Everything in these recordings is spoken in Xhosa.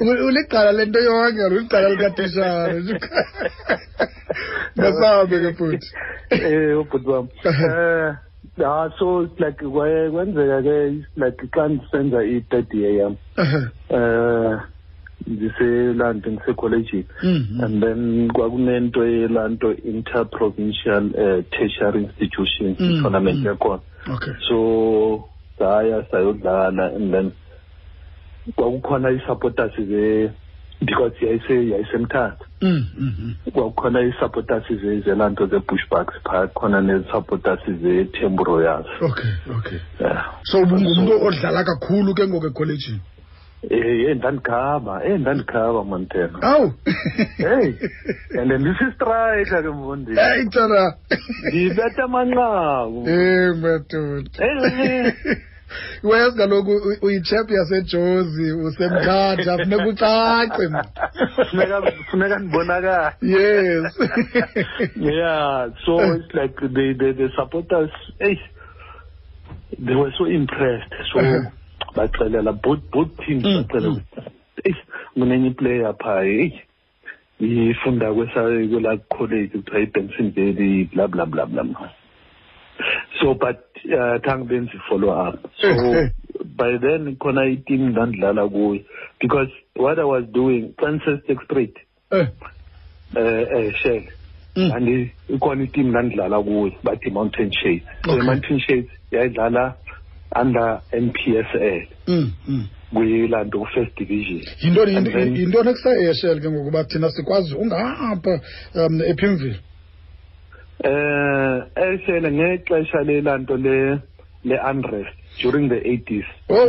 U- uligqala le nto yonke or uligqala likatishara masahambe ke bhuti Eh ubhuti wam. Eh ha so it's like kwaye kwenzeka ke it's like xa ndisenza i-third year yam. Eh ndiselandi ndisekolejini. Mhm. And then kwakunento yelanto interprovincial eh, tertiary institutions Mm, tournament mm. yakhona. okay So saya sayodlala and then kwakukhona ii-supporters because yayisemthatha mm, mm, mm. kwakukhona ii-supporters zelaa nto ze-bushbucks phaa khona nee-supporters ze-tembu royals okay okay yeah. so ubungumntu odlala kakhulu ke ngoku ekholejini Eh, eh ndandikhaba eh ndandikhaba mantena awu hey and ndisistrayika ke mfundi hey tana ndibetha amanqaku eh madoda eh, eh, eh. iwayas kaloku uyitshep yasejozi usemqatha funeka ucace funeka ndibonakala yes yeah so it's like they, they, they support us hey, they were so impressed so uh-huh. baxelela both both teams mm, baxelela mm. eyi kunenye iplayer phaa eyi ifunda kwelaa college kuthiwa ibenson valley bla bla bla bla so but uh, khange benze i-follow up so by then khona iteam ndandidlala kuyo because what i was doing xa ndisestek street um eh. eh, eh, shell mm. and ikhona iteam ndandidlala kuyo bathi mountain shades so mountain shades yayidlala under mpsl mm, mm. kuyilaa nto kwi-first division yintoni yintoni ekusayeshel ke ngokuba thina sikwazi ungapha um ephimvile um eh, eshele ngexesha lelaa nto le le-unrest during the 80s oh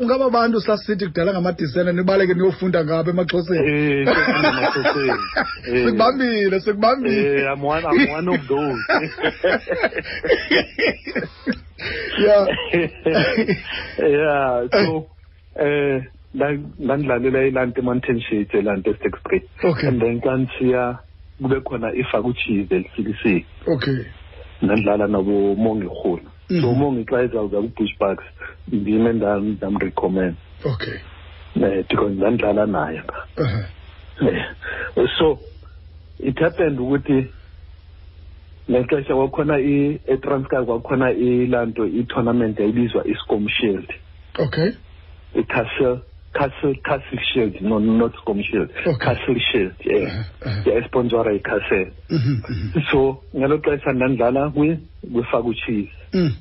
ungaba bantu sasithi kudala ngamadisena nibaleke niyofunda ngabo emaxhoseni eh, eh. sikubambile sikubambile eh, i'm one of those yeah yeah so eh ndandidlalela ilanti emountain shade elanti estex grade okay. and then xa ndishiya kube khona ifakutshizi elifikisile okay ndandidlala nabomongi rhulu so mhm. umongi xa ezawuza kwi-bush parks ndim endandamrecommend okay um eh, because ndandidlala naye pha uh-huh. eh, so it happened ukuthi ngexesha kwakukhona etranskar kwakukhona ilaa nto itournament yayibizwa iscom shield okay icastle Castle Castle Shield, no, not Scom Shield, okay. Castle Shield, yeah, uh-huh, uh-huh. yeah, sponsor iCastle. Mm-hmm, mm-hmm. So, ngalo xesha ndandlala kwi kwiFaku Chiefs. Mm.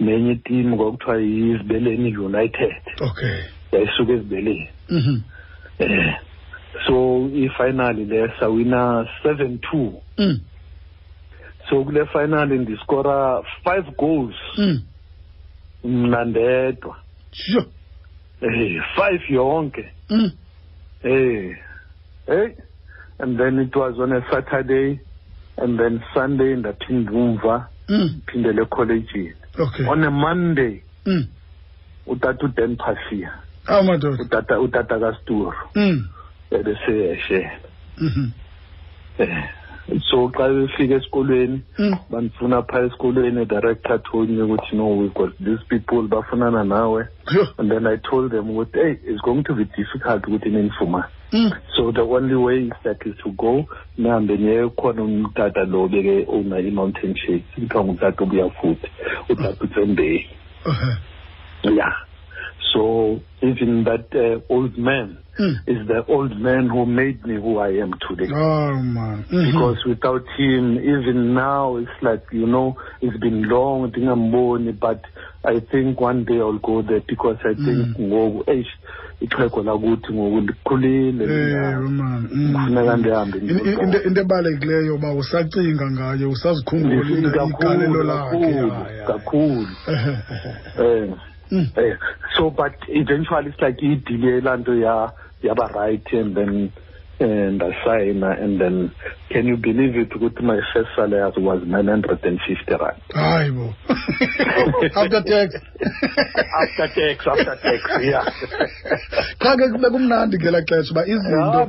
nenye itimu kwakuthiwa yizibeleni united okay yayisuka ezibeleni mm -hmm. eh so ifinali le sawina 7 2 mm. so kule finali ndiskora 5 goals mm. mna ndedwa sure eh 5 yonke mm. eh Hey, and then it was on a Saturday and then Sunday in the Pindumva, mm. Pindele College. Okay. On a Monday, mm. utatu den pasia. How much? Utata utata gastur. Mm. Ebe se she. Mhm. Eh. So xa befika esikolweni mm. bandifuna phaa esikolweni director told me ukuthi no we've got these people bafunana nawe and then i told them ukuthi hey it's going to be difficult ukuthi ninifumane Mm. so the only way that is to go nihambe niye khona umtata lo beke owna i-mountain shades kuthiwa ngumtata obuya futhi utata utsembei uh-huh. yeah so even that uh, old man mm. is the old man who made me who I am today. Oh man! Mm -hmm. Because without him, even now, it's like you know, it's been long. Dingamboni, but I think one day I'll go there because I think mm. ngoku eish ixhego lakuthi ngoku ndikhulile eh, kufuneka mm. ndihambe into ebalulekileyo uba usacinga ngayo usazikhumbula igalelo lakhe kakhulu kakhulu um mm. eh, so but eventually it's like idile laa nto yaba right and then eh, ndasayina uh, and then can you believe it ukuthi my first salary was 950 rand hayi bo after tax after tax after tax yeah qha ke bekumnandi ngela xesha uba izinto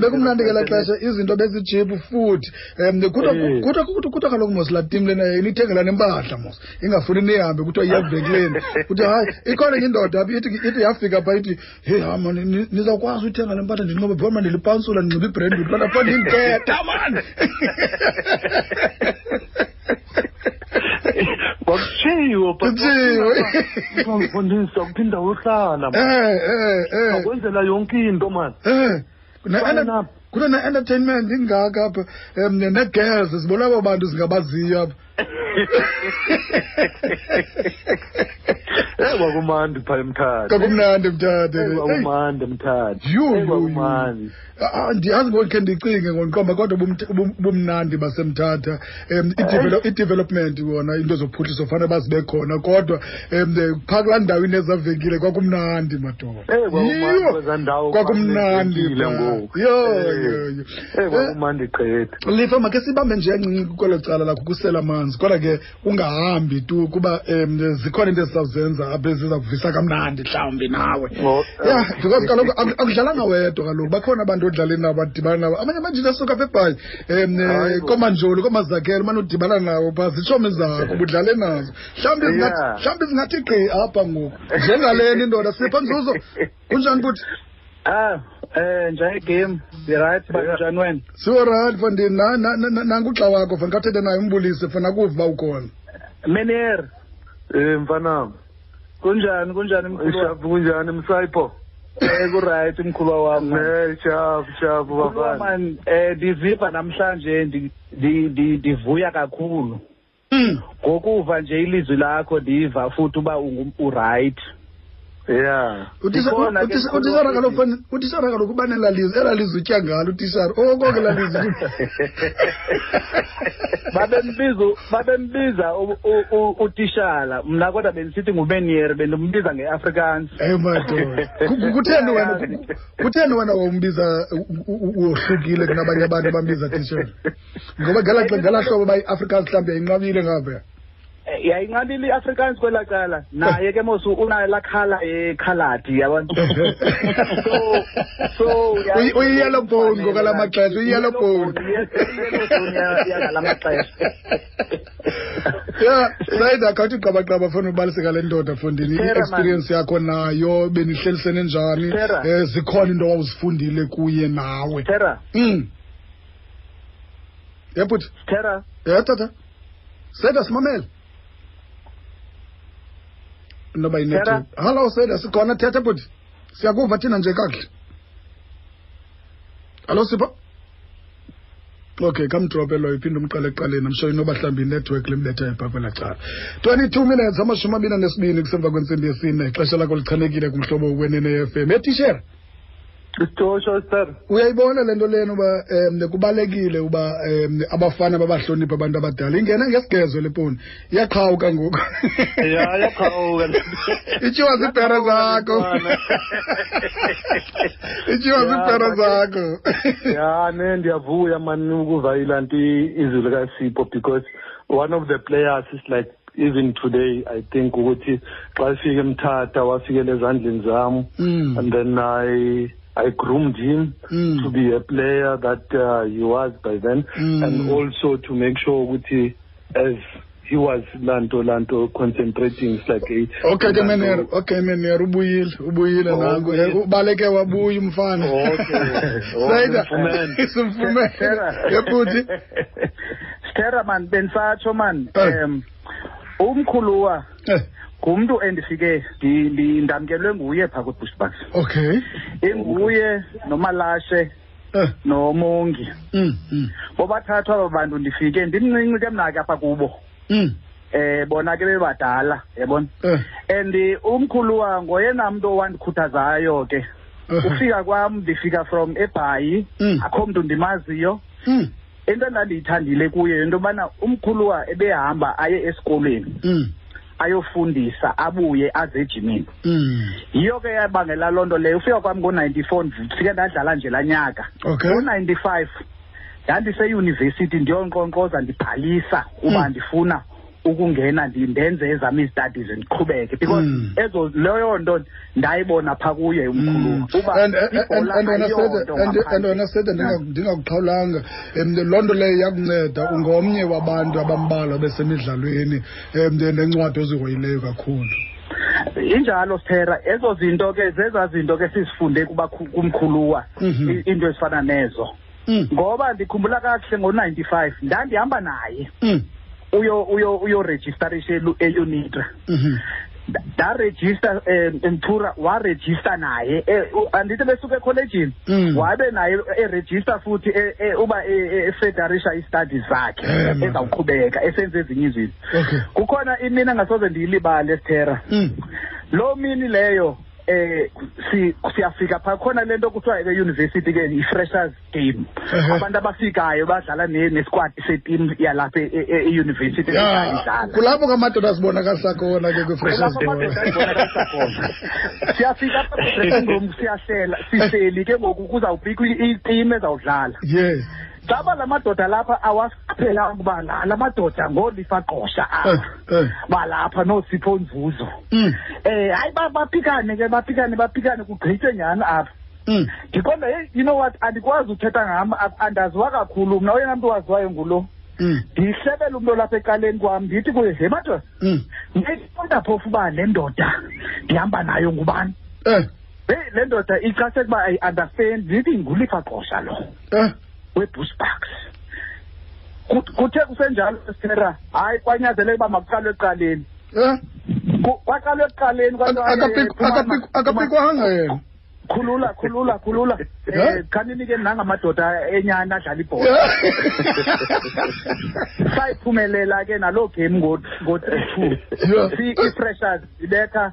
bekumnandi ngela xesha izinto bezijipu futhi um kuthiwa kaloku mos laa tim lena nithengelane impahla mos ingafuni nihambe kuthiwa iyavenkileni kuthiwa hayi ikhona nje indoda apha ithi ithi yafika pha ithi heyi hama nizawukwazi uthenga le mpahla ndinxibe bhona mani ndilipansula ndinxibe ibrendi kona pho ndindiketha mani kwakutshiwo kutshiwo mfundisi akuphi indawo yohlala akwenzela yonke into mani kune ne-entertainment ingaka apha um nee-girls zibona abo bantu zingabaziyo apha eyi kwakumandi phaa emthathe kwakumnandi emthathe kwakumandi emthathe yuyuyuandiyazi ngokhe ndicinge ngonqomba kodwa ubumnandi basemthatha um i-development wona into zophuhliso fanele bazibe khona kodwa um phaa kulaa ndawo inezavenkile kwakumnandi madoda yiyo kwakumnandi yoyoyo lifa makhe sibambe nje encinci kwelo cala lakho kusela amanzi kodwa ke ungahambi tu kuba um zikhona into ezisawuzenza apha eziza kuvisa kamnandi mhlawumbi nawe oh, ya eh, because kaloku akudlalanga wedwa kaloku bakhona abantu odlale nabo badibana nabo amanye amanjini asuka apha ebhayi um koomanjolo koomazakhelo umane udibana nawo pha zitshomi zakho budlale nazo mhlawumbi mhlawumbi zingathi gqi apha ngoku njengaleni indoda sipha nzuzo kunjani buthi ah Eh njani game right banjani wena siworight fandini nanguxa wakho fanikathete naye umbulise fana kuva ukhona menier um eh, mfanam kunjani kunjani mkhulu kunjani msayipho Eh kuright mkhulwa wami. Eh shabu shabu bafana. Man eh ndiziva namhlanje ndi ndivuya kakhulu. Mm. Ngokuva nje ilizwi lakho ndiva futhi uba ungumright. Yeah. utishara kaloku utishara kaloku uba nelalizwi ela lizwi utya ngalo utishara oko ke lalizwi babembiza babembiza utishara mna kodwa bendisithi ngumenier bendimbiza ngeafrikaans eyi madoda kutheni wena kutheni wena wawumbiza wohlukile kunabanye abantu abambiza tishara ngoba ngala hlobo bayi-afrikaans mhlawumbi yayinqabile ngapha Eh, yayinqabile i-afrikaans kwelaa cala naye ke mos unayo laa khala ekhaladi yabona so uyiyellow bone ngokala maxesha uyiyellow bone yangala maxesha ya sayid akhawuthi qabaqaba funa ubaliseka le ndoda fondini i-experience yakho nayo benihlelisene njani um zikhona into wawuzifundile kuye nawe tera mm. yebhuti tera ya tata Seda simamele. Noba inethi. Hello Seda sikhona thetha bhuti. Siyakuva thina nje kakuhle. Hello Sipho. okay kamdrope loyo phinde umqale ekuqaleni amsho inoba mhlawumbi inetwork limbetha ebhakwela cala 22 minutes amashumi amabini anesibini kusemva kwentsimbi yesine ixesha lakho lichanekile kumhlobo wenene fm etishera isitosho sir uyayibona le nto lena uba um kubalekile uba um abafana babahloniphe abantu abadala ingena ngesigezo le poni iyaqhawuka ngoku ya iyaqhawuka ityiwa ziibhera zakho ityiwa ziibhera zakho ya ne ndiyavuya mani ukuva ilanti izulu kasipho because one of the players is like even today i think ukuthi xa ifike emthatha wafikela ezandleni zam mm. and then i I groomed him mm. to be a player that uh, he was by then, mm. and also to make sure ukuthi as he was lanto lanto concentrating like eight okay ke mener okay mener ubuyile ubuyile oh, nangu eh, ubaleke wabuya umfana okay sayida simfumene yebhuti Stera man bensatsho man Eh. um umkhuluwa Eh, ngumntu endifike ndi- ndi- ndamkelwe nguye phaa kwibushbucks okay inguye nomalashe Eh, nomongi mm, mm, bobathathu aba bantu ndifike ndimncinci ke mna ke apha kubo mm, um bona ke bebadala yabona eh, and eh, umkhuluwa ngoyena mntu owandikhuthazayo ke eh, ufika kwam ndifika from ebhayi mm, akho mntu ndimaziyo mm. into endandiyithandile kuye into yobana umkhuluwa ebehamba aye esikolweni mm. ayofundisa abuye aze ejimini mm. yiyo ke yabangela loo nto leyo ufika kwam ngo-ninety-four ndifike ndadlala nje laa nyaka okay. ngo-ninety-five ndandiseyunivesithi ndiyonkqonkqoza ndibhalisa uba mm. ndifuna ukungena ndenze ezam izistudies ndiqhubeke because mm. ezo leyo nto ndayibona pha kuye umkhuluwa ubandona sete ndingakuxhawulanga um loo nto leyo yakunceda ungomnye wabantu abambalwa besemidlalweni um nencwadi ozihoyileyo kakhulu injalo sithera ezo zinto ke zeza zinto ke sizifunde kumkhuluwa mhm. into ezifana nezo mm. ngoba ndikhumbula kakuhle ngo-ninety five ndandihamba naye mm. uyo uyo uyorejistarisha eunitra mm -hmm. ndarejista um eh, mthura warejista naye eh, andithi besuke ekholejini mm. wabe naye erejista futhi eh, uba efedarisha iistadi zakhe ezawuqhubeka esenza ezinye izinto kukhona imini angasoze ndiyilibale esithera mm. loo mini leyo eh si siyafika pha khona lento kuthiwa ke university ke i freshers game abantu abafikayo badlala ne ne squad se team yalapha e, e, e, e university idlala kulapho ke amadoda sibona ka sakona ke kwi freshers game siyafika pha freshers game siyahlela siseli ke ngoku kuzawubikwa i team ezawudlala yes saba lamadoda lapha awas aphela ukuba la madoda ngoolifaqosha aba eh, eh. balapha noosipho nzuzo um hayi baphikane ke baphikane baphikane kugqithe nyhani apha Mm. ndiqonda hey you know what andikwazi uthetha ngam andaziwa kakhulu mna oyena mntu waziwayo ngulo mm. ndihlebela umntu olapha ecaleni kwam ndithi kuye he madoda mm. ndiyiqonda phofu uba le ndoda ndihamba nayo ngubani eh. heyi le ndoda icase ukuba ayi-understand ndithi ngulifa qosha lo eh. webush bucks kuthe kusenjalo sithera hayi kwanyazeleka uba makuqalwe ekuqaleni eh. kwaqalwa ekuqaleni akapikwanga yena khulula khulula khulula um khaninike nangamadoda enyani adlala ibhola sayiphumelela ke naloo game ngo-three two i-freshers ibetha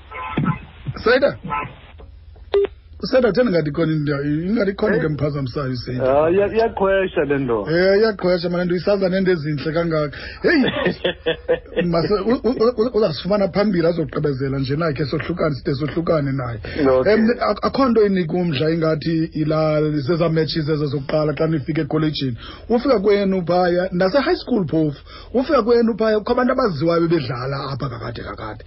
Sayida. Usayida theni ngathi khona into ingathi khona into emphazamisayo usayida. Ah iya- iyakhwesha le nto. Eh iyakhwesha manje nto isaza nento ezinhle kangaka. Hey. Mase u- u- u- uzasifumana phambili azogqibezela nje naye ke sohlukane side sohlukane naye. Okay. Em ak- akho nto inika umdla ingathi ila zeza matches ezo zokuqala xa nifika ekolejini. Ufika kwenu phaya nase high school phofu. ufika kwenu phaya kukho abantu abaziwayo bebedlala apha kakade kakade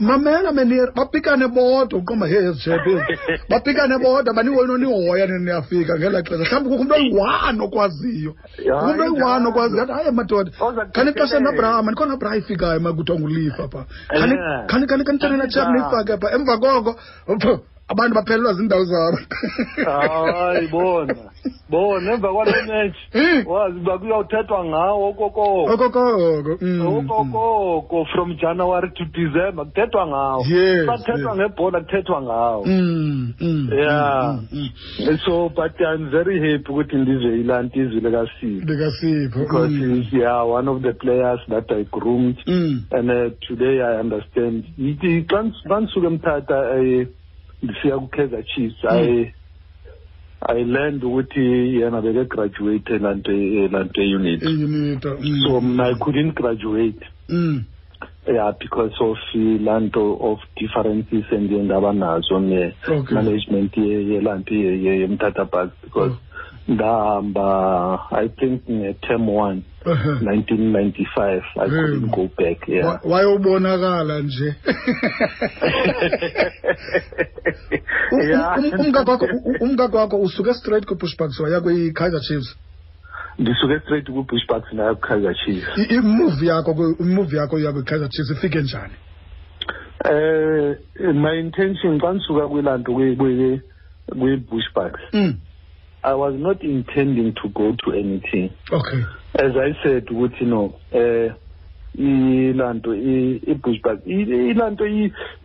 mamela menir bapikane bodwa uqomba he ezishepil bapikane bodwa baniwoyino nihoya niyafika ngela xesha mhlawumbi kukho umntu oyi-one okwaziyo kukho umntu oyi-one okwaziyo athi hayi madoda khani ixesha nabrahama ndikhona abrahama ifikayo makuthiwa ngulifa pha khani khani khani khani thanela chap niyifake pha emva koko abantu baphelelwa ziindawo zabo hayi bona bona emva kwale match hmm. wazi uba kuyawuthethwa ngawo okokoko okokoko hmm, okokoko hmm. from january to december kuthethwa ngawo sathethwa ngebhola kuthethwa ngawo ya so but i'm very happy ukuthi ndive ilanti izwi likasipho likasipho because mm. he's yeah one of the players that i groomed mm. and uh, today i understand xa ndisuke emthatha eh, ndisiya kukaizer chiefs mm. i i learned ukuthi yena bekegraduate elanto elanto eunit so mna i couldn't graduate mm. yeah because of laa nto of differences endiye ndaba nazo ne-management yelaa nto yemthatha bus because mm. ndahamba i think nge-term one uh-huh. nineteen ninety five i couldn't go back yeah wayobonakala nje umkakho wakho usuke straight kwibushbucks waya kwikaizer chiefs ndisuke straight kwi-bush parks naya kwi-kaizer chiefs imuvi yakho imuvi yakho yakwi-kaizer chiefs ifike njani eh my intention xa ndisuka kwilanto kwi-bush parks mm. i was not intending to go to anything okay as i said ukuthi no eh ilanto i-bush park ilanto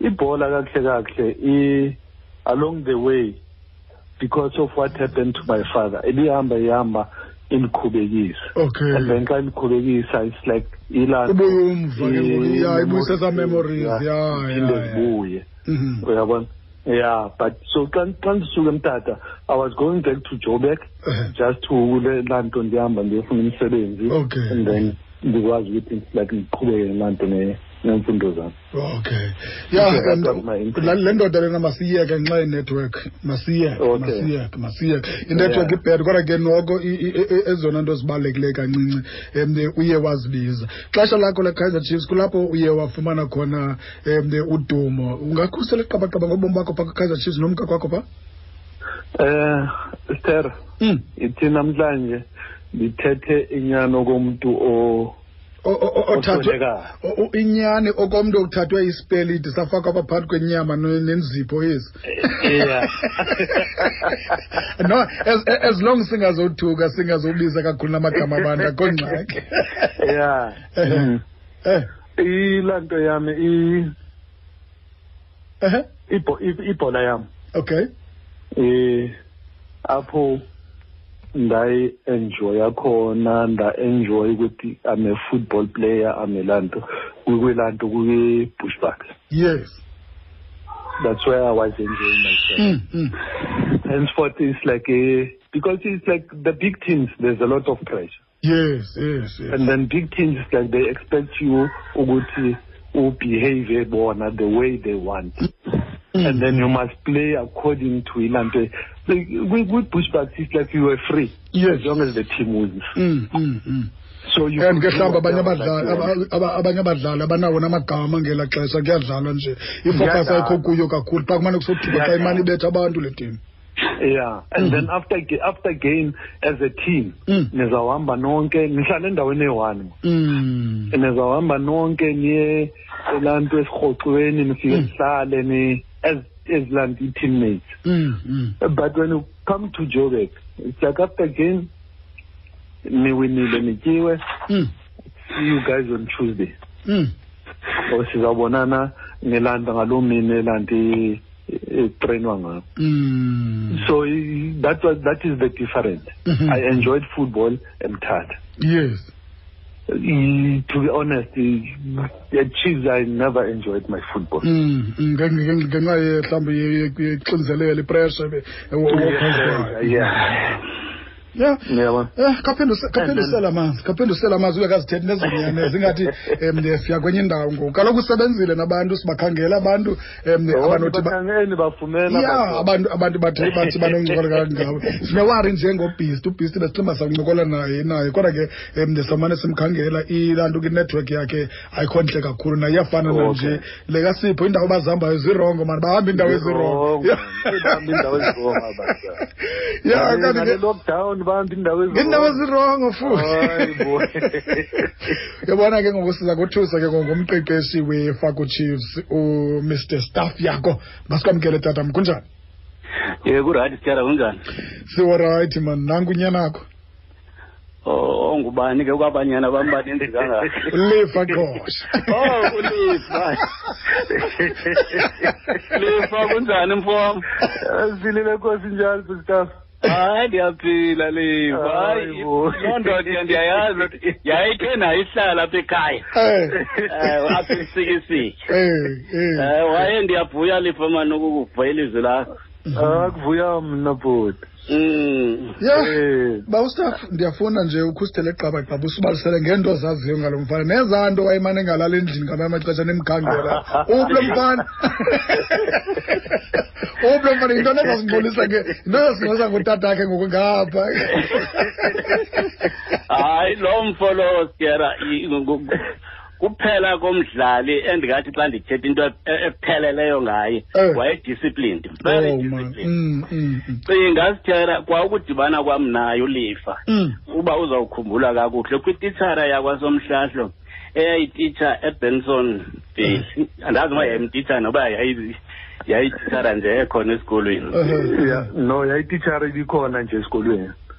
ibhola kakuhle kakuhle along the way because of what happened to my father ibihamba ihamba indikhubekisa okay and then xa indikhubekisa it's like ilandibuye umva ke ya ibuyisa za memories ya phinde zibuye mm-hmm. uyabona yeah but so xa xa ndisuke mtata i was going back to joburg uh-huh. just to laa nto ndihamba ndiyofuna umsebenzi and then ndikwazi ukuthi like ndiqhubeke laa nto nemfundo zam okay ya le ndoda lena masiyeke ngenxa yenetwork masiyeke masiyeke masiyeke inetwork ibhad kodwa ke noko e, e, e, ezona nto zibalulekileyo kancinci um uye wazibiza xesha lakho lekaizer chiefs kulapho uye wafumana khona um udumo ungakhusela iqabaqaba ngobomi bakho phaa kwikaizer chiefs nomka kwakho phaa um ster hmm. ithi namhlanje ndithethe inyano komntu o inyani okomntu okuthathwe isipelidi safakwa apha phakathi kwenyama nenzipho ezi no as, as long singazothuka singazobiza kakhulu namagama abantu akho ngxaki ya eh, eh. ilaa nto yami ehe Ibho- i- ibhola yam okay eh apho ndayi enjoya khona nda enjoy ukuthi i'm a football player i'm a lanto kwilanto kwi bushback yes that's where i was enjoying myself mm, mm. henceforth it's like a because it's like the big teams there's a lot of pressure yes yes, yes. and then big teams like they expect you ukuthi ubehave bona the way they want mm. and then you must play according to ilaa nto like, with, with bushbacks it's like you were free yes. as long as the team wins mm, mm, mm. so you and ke mhlawumbi abanye abadlali abanye abadlali abanawo namagama ngela xesha kuyadlalwa nje ifocus ayikho kuyo kakhulu xa kumane kusothuka xa imane ibetha abantu le timu yeah and mm. then after after game as a team mm. nizawuhamba nonke nihlala endaweni eyi-one mm. nizawuhamba nonke niye elaa nto esirhoxweni nifike nihlale mm. ni as as laa nto ii-teammates mm, mm. but when you come to jobek it's like after game niwinile nityiwe mm. see you guys on tuesday mm. or sizawubonana ngelanda ngaloo mini elanti etrainwa eh, ngakho mm. so that was that is the difference mm -hmm. i enjoyed football emthatha yes Mm, to be honest, at Chiefs I never enjoyed my football. Mm, mm, ngenxa ye mhlawumbi yexinzelelo ipressure yeah. ya Yebo. eh kaphinde use- kaphinde And then- usela amanzi kaphinde usela amanzi ube kazithethi nezonyane zingathi em ndiyafika kwenye indawo ngoku kaloku usebenzile nabantu sibakhangela abantu em Yebo, abanothi ba- bakhangeni bafumela ya abantu. abantu abantu bathi bathi banoncokola kangawe sinewari njengobhisti ubhisti besithemba sancokola naye naye kodwa ke em ndisamane simkhangela ilaa nto kwinetwork yakhe ayikho ntle kakhulu nayo iyafana okay. nanje le kasipho indawo bazihambayo zirongo mani bahamba indawo ezirongo lockdown bantu indawo indawo ezirongo futhi yabona ke ngoku siza kuthusa ke ngongumqeqeshi wefaku chiefs umr staff yakho masikwamkele tata mkunjani ye kurayithi sityara kunjani siwarayithi mani nankunyana akho Oh, ongubani ke kwabanyana bam baninzi kangaka ulifa qosha oh ulifa lifa kunjani mfowam silile nkosi njani sisitaf hayi ndiyaphila lifa Hayi hayi bo. loo nto ndiya- ndiyayazi ukuthi yayikhe nayihlala apha ekhaya Eh, Eh, apha esikisiki eh, eh. Eh, waye ndiyavuya lifa mani ukukuva ilizwi lakho akuvuya mna bhuti Mm. ya Eh, ba ustaff ndiyafuna nje ukhusithele gqaba gqaba usibalisele ngeento ozaziyo ngalo mfana nezaa nto wayemane engalala endlini ngamanye amaxesha nemgangela uphi lo mfana uphi lo mfana yinto nezasingxolisa nge yinto ezasingxolisa ngotatakhe ngoku ngapha hayi loo mfo lowo siera kuphela komdlali endingathi xa ndithetha into e-, e-, epheleleyo ngaye eh. wayedisciplined very oh, disciplined mm, mm, mm. cinga sithera kwa ukudibana kwam naye ulifa uba uzawukhumbula kakuhle kwititshara yakwasomhlahlo eyayititsha ebenson dale andazi uba yayimtitsha noba yayititshara nje ekhona esikolweni uh-huh. no yayititshara ibikhona nje esikolweni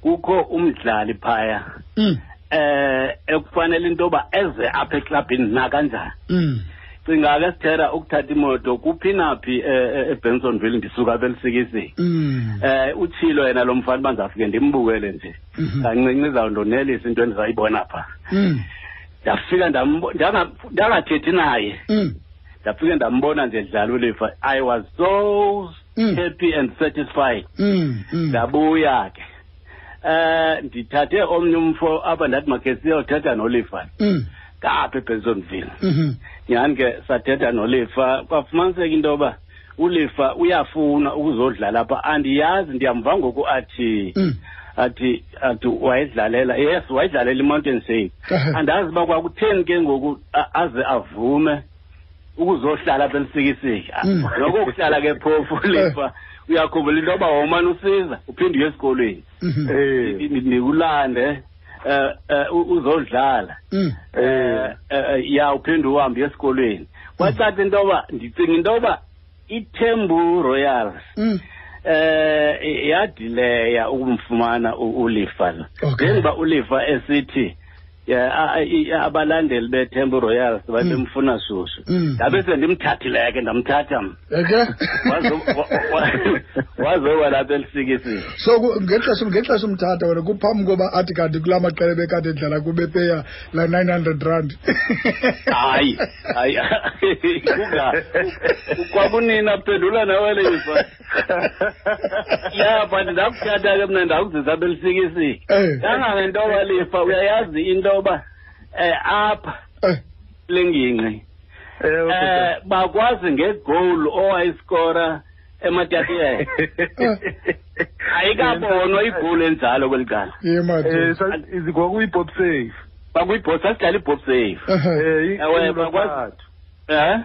kukho umdlali phaya mm. eh ekufanele into yoba eze apha eklabhini nakanjani mm. cinga ke sithera ukuthatha imoto kuphi naphi eh, eh, ebensonville ndisuka apha elisikisini um mm. eh, utshilo yena lo mfana uba ndizawufike ndimbukele nje mm-hmm. kancinci izawundonelisa into endizayibona pha mm. ndafika ndangathethi naye ndafike ndambona nje dlala ulifa i was so Mm. happy and satisfied Mm, mm. ndabuya ke um ndithathe omnye umfo apha ndathi makhe siyothetha nolifa Mm, kapha ebhensonville mhm. nyhani ke sathetha nolifa kwafumaniseka into yoba ulifa uyafuna ukuzodlala pha andiyazi ndiyamva ngoku athi Mm. athi athi wayidlalela yes wayidlalela imountain save Aha. andazi uba kwakutheni ke ngoku a- aze avume ukuzohlala apha elisikisiki mm. noko ukuhlala ke phofu lefa uyakhumbula into yoba womane usiza uphinde uye esikolweni mhm. eh. ndikulande eh, eh, uzodlala mm. ya uphinde uhambe uye esikolweni mm. kwacaca into yoba ndicinga into yoba ithembu royals um yadileya ukumfumana ulifa njengoba ulifa esithi abalandeli beTemple Royals babemfuna mm. susu mm. ndabe sendimthathile ke ndamthatha okay wazoba lapha elisikisini so ngexesha ngexesha umthatha wena kuphambi koba athi kanti kula maqela bekade edlala kubepeya la 900 rand hayi hayi kwakunina phendula nawe leyifa ya but ndakuthatha ke mna ndakuzisa belisikisile Eh, kangangento yoba lifa uyayazi into yoba um apha eh, kule ngingqi Ewe, um bhuti. bakwazi ngegowul owayiskora ematyatiyeni ayikabonwa igowul enjalo kweli cala ye Eh, madoda sa- izi- kwakuyipop safe bakwibhot sasidlala ibhot safe Ehe. Eh, i- Ewe, indoda bakwazi- um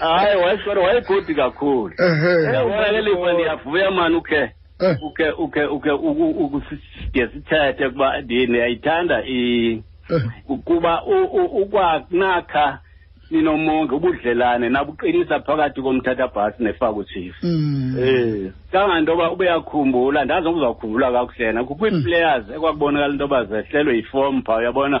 hayi wayesoloko wayegodi kakhulu Ehhe. yabona ke lifa ndiyavuya mani ukhe Eh. ukhe ukhe ukhe uku- uku- side sithethe ukuba ndiyayithanda i- Eh. ukuba u- u- ukwanakha ninomonge ubudlelane nabuqinisa phakathi komthathaphansi nefaku chief Mm. Eh. kanganto yoba ubeyakhumbula ndazi ukuzawukhumbula kakuhlena kukwi-players ekwakubonakala into yoba zehlelwe yifomu phaa uyabona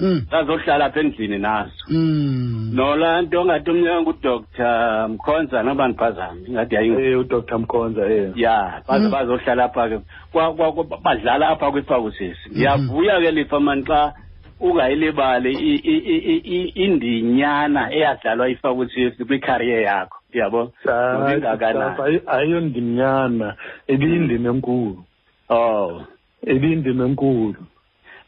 mm. sazohlala apha endlini nazo mm. nola nto ngathi omnye ngudr mkhonza noba ndiphazami ingathi yayi udr mkhonza e ya baze mm. bazohlala apha ke badlala apha kwifawusisi mm-hmm. ndiyavuya ke lifa mani xa ungayilibali indinyana eyadlalwa ifawusisi kwikhariye yakho yabo ingakanani ayondinyana ibiyindima enkulu oh ibiyindima enkulu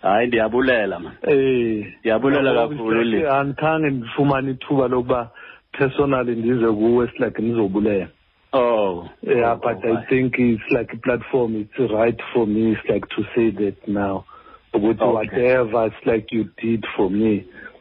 hayi ndiyabulela ma eh ndiyabulela kakhulu le andikhange ndifumane ithuba lokuba personally ndize kuwe silake ndizobulela Oh, yeah, oh, but oh, I think it's like a platform. It's right for me. It's like to say that now, with okay. whatever it's like you did for me,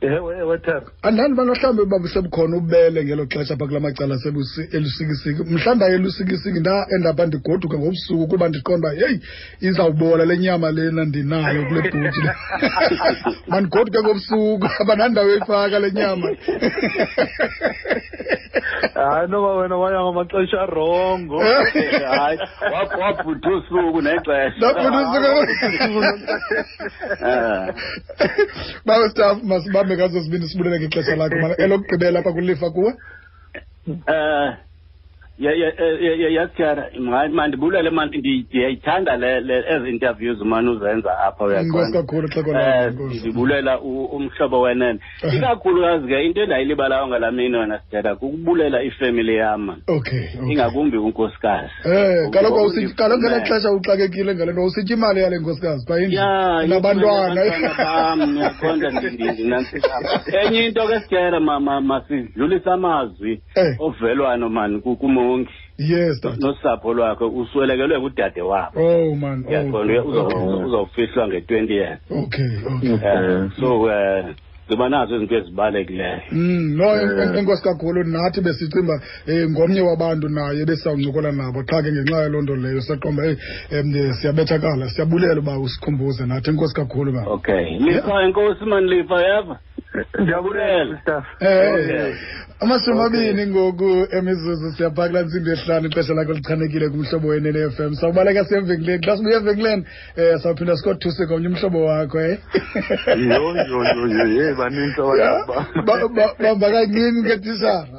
ewe ewe themba andani bana mhlawumbi babusebukhona ubele ngelo xesha pha kula macala elusikisiki mhlawumbi ayelusikisiki nda endapha ndigoduke ngobusuku kuba ndiqonda uba heyi izawubola le nyama lena ndinayo kule bhuti le mandigoduke ngobusuku abanandawo yoyifaka le nyama hayi noba wena waya ngamaxesha arongo hayi wabhutha usuku nexesha wabhutha usuku bawestaff masibambe ngazo sibini sibulela ngexesha lakho mana elokugqibela apha kulifa kuwe um yatyara mandibulele mani ndiyayithanda ezi interviews mani uzenza apha uyakhonandibulela eh, umhlobo wenene eh. ikakhulukazi ke into endayilibalayo ngala mini wena sithetha kukubulela ifemily yam okay ingakumbi unkosikazi Eh, kaloku awusityi kaloku ngela xesha uxakekile ngale nto usitya imali yale nkosikazi pha endlini ya nabantwana bam ndiyakhonda ndinantsisaba enye into ke sikere masidlulise amazwi Eh. ovelwano mani ku- kumongi yes tata nosapho lwakhe uswelekelwe ngudade wabo oh man oh, yaqonda okay. uzawufihlwa nge-twenty years okay okay Eh, so um ziba nazo izinto ezibalulekileyo mm, no eh. enkosi kakhulu nathi besicimba um eh, ngomnye wabantu naye besawuncokola nabo qha ke ngenxa yaloo nto leyo saqomba eyi um eh, siyabethakala siyabulela uba usikhumbuze nathi enkosi kakhulu ba okay lifa enkosi mani lifa yeva ndiyabulela amashumi amabini ngoku emizuzu siyabhakela ntsimbi ehlanu ixesha lakho lichanekile kumhlobo wenene-f m sawubaleka siya evenkileni xa sibuya evenkileni Eh sawuphinda sikothuse komnye umhlobo wakho eh. Yho yho yho yhe baninzi abantu. Bamba kancinci ke tisara.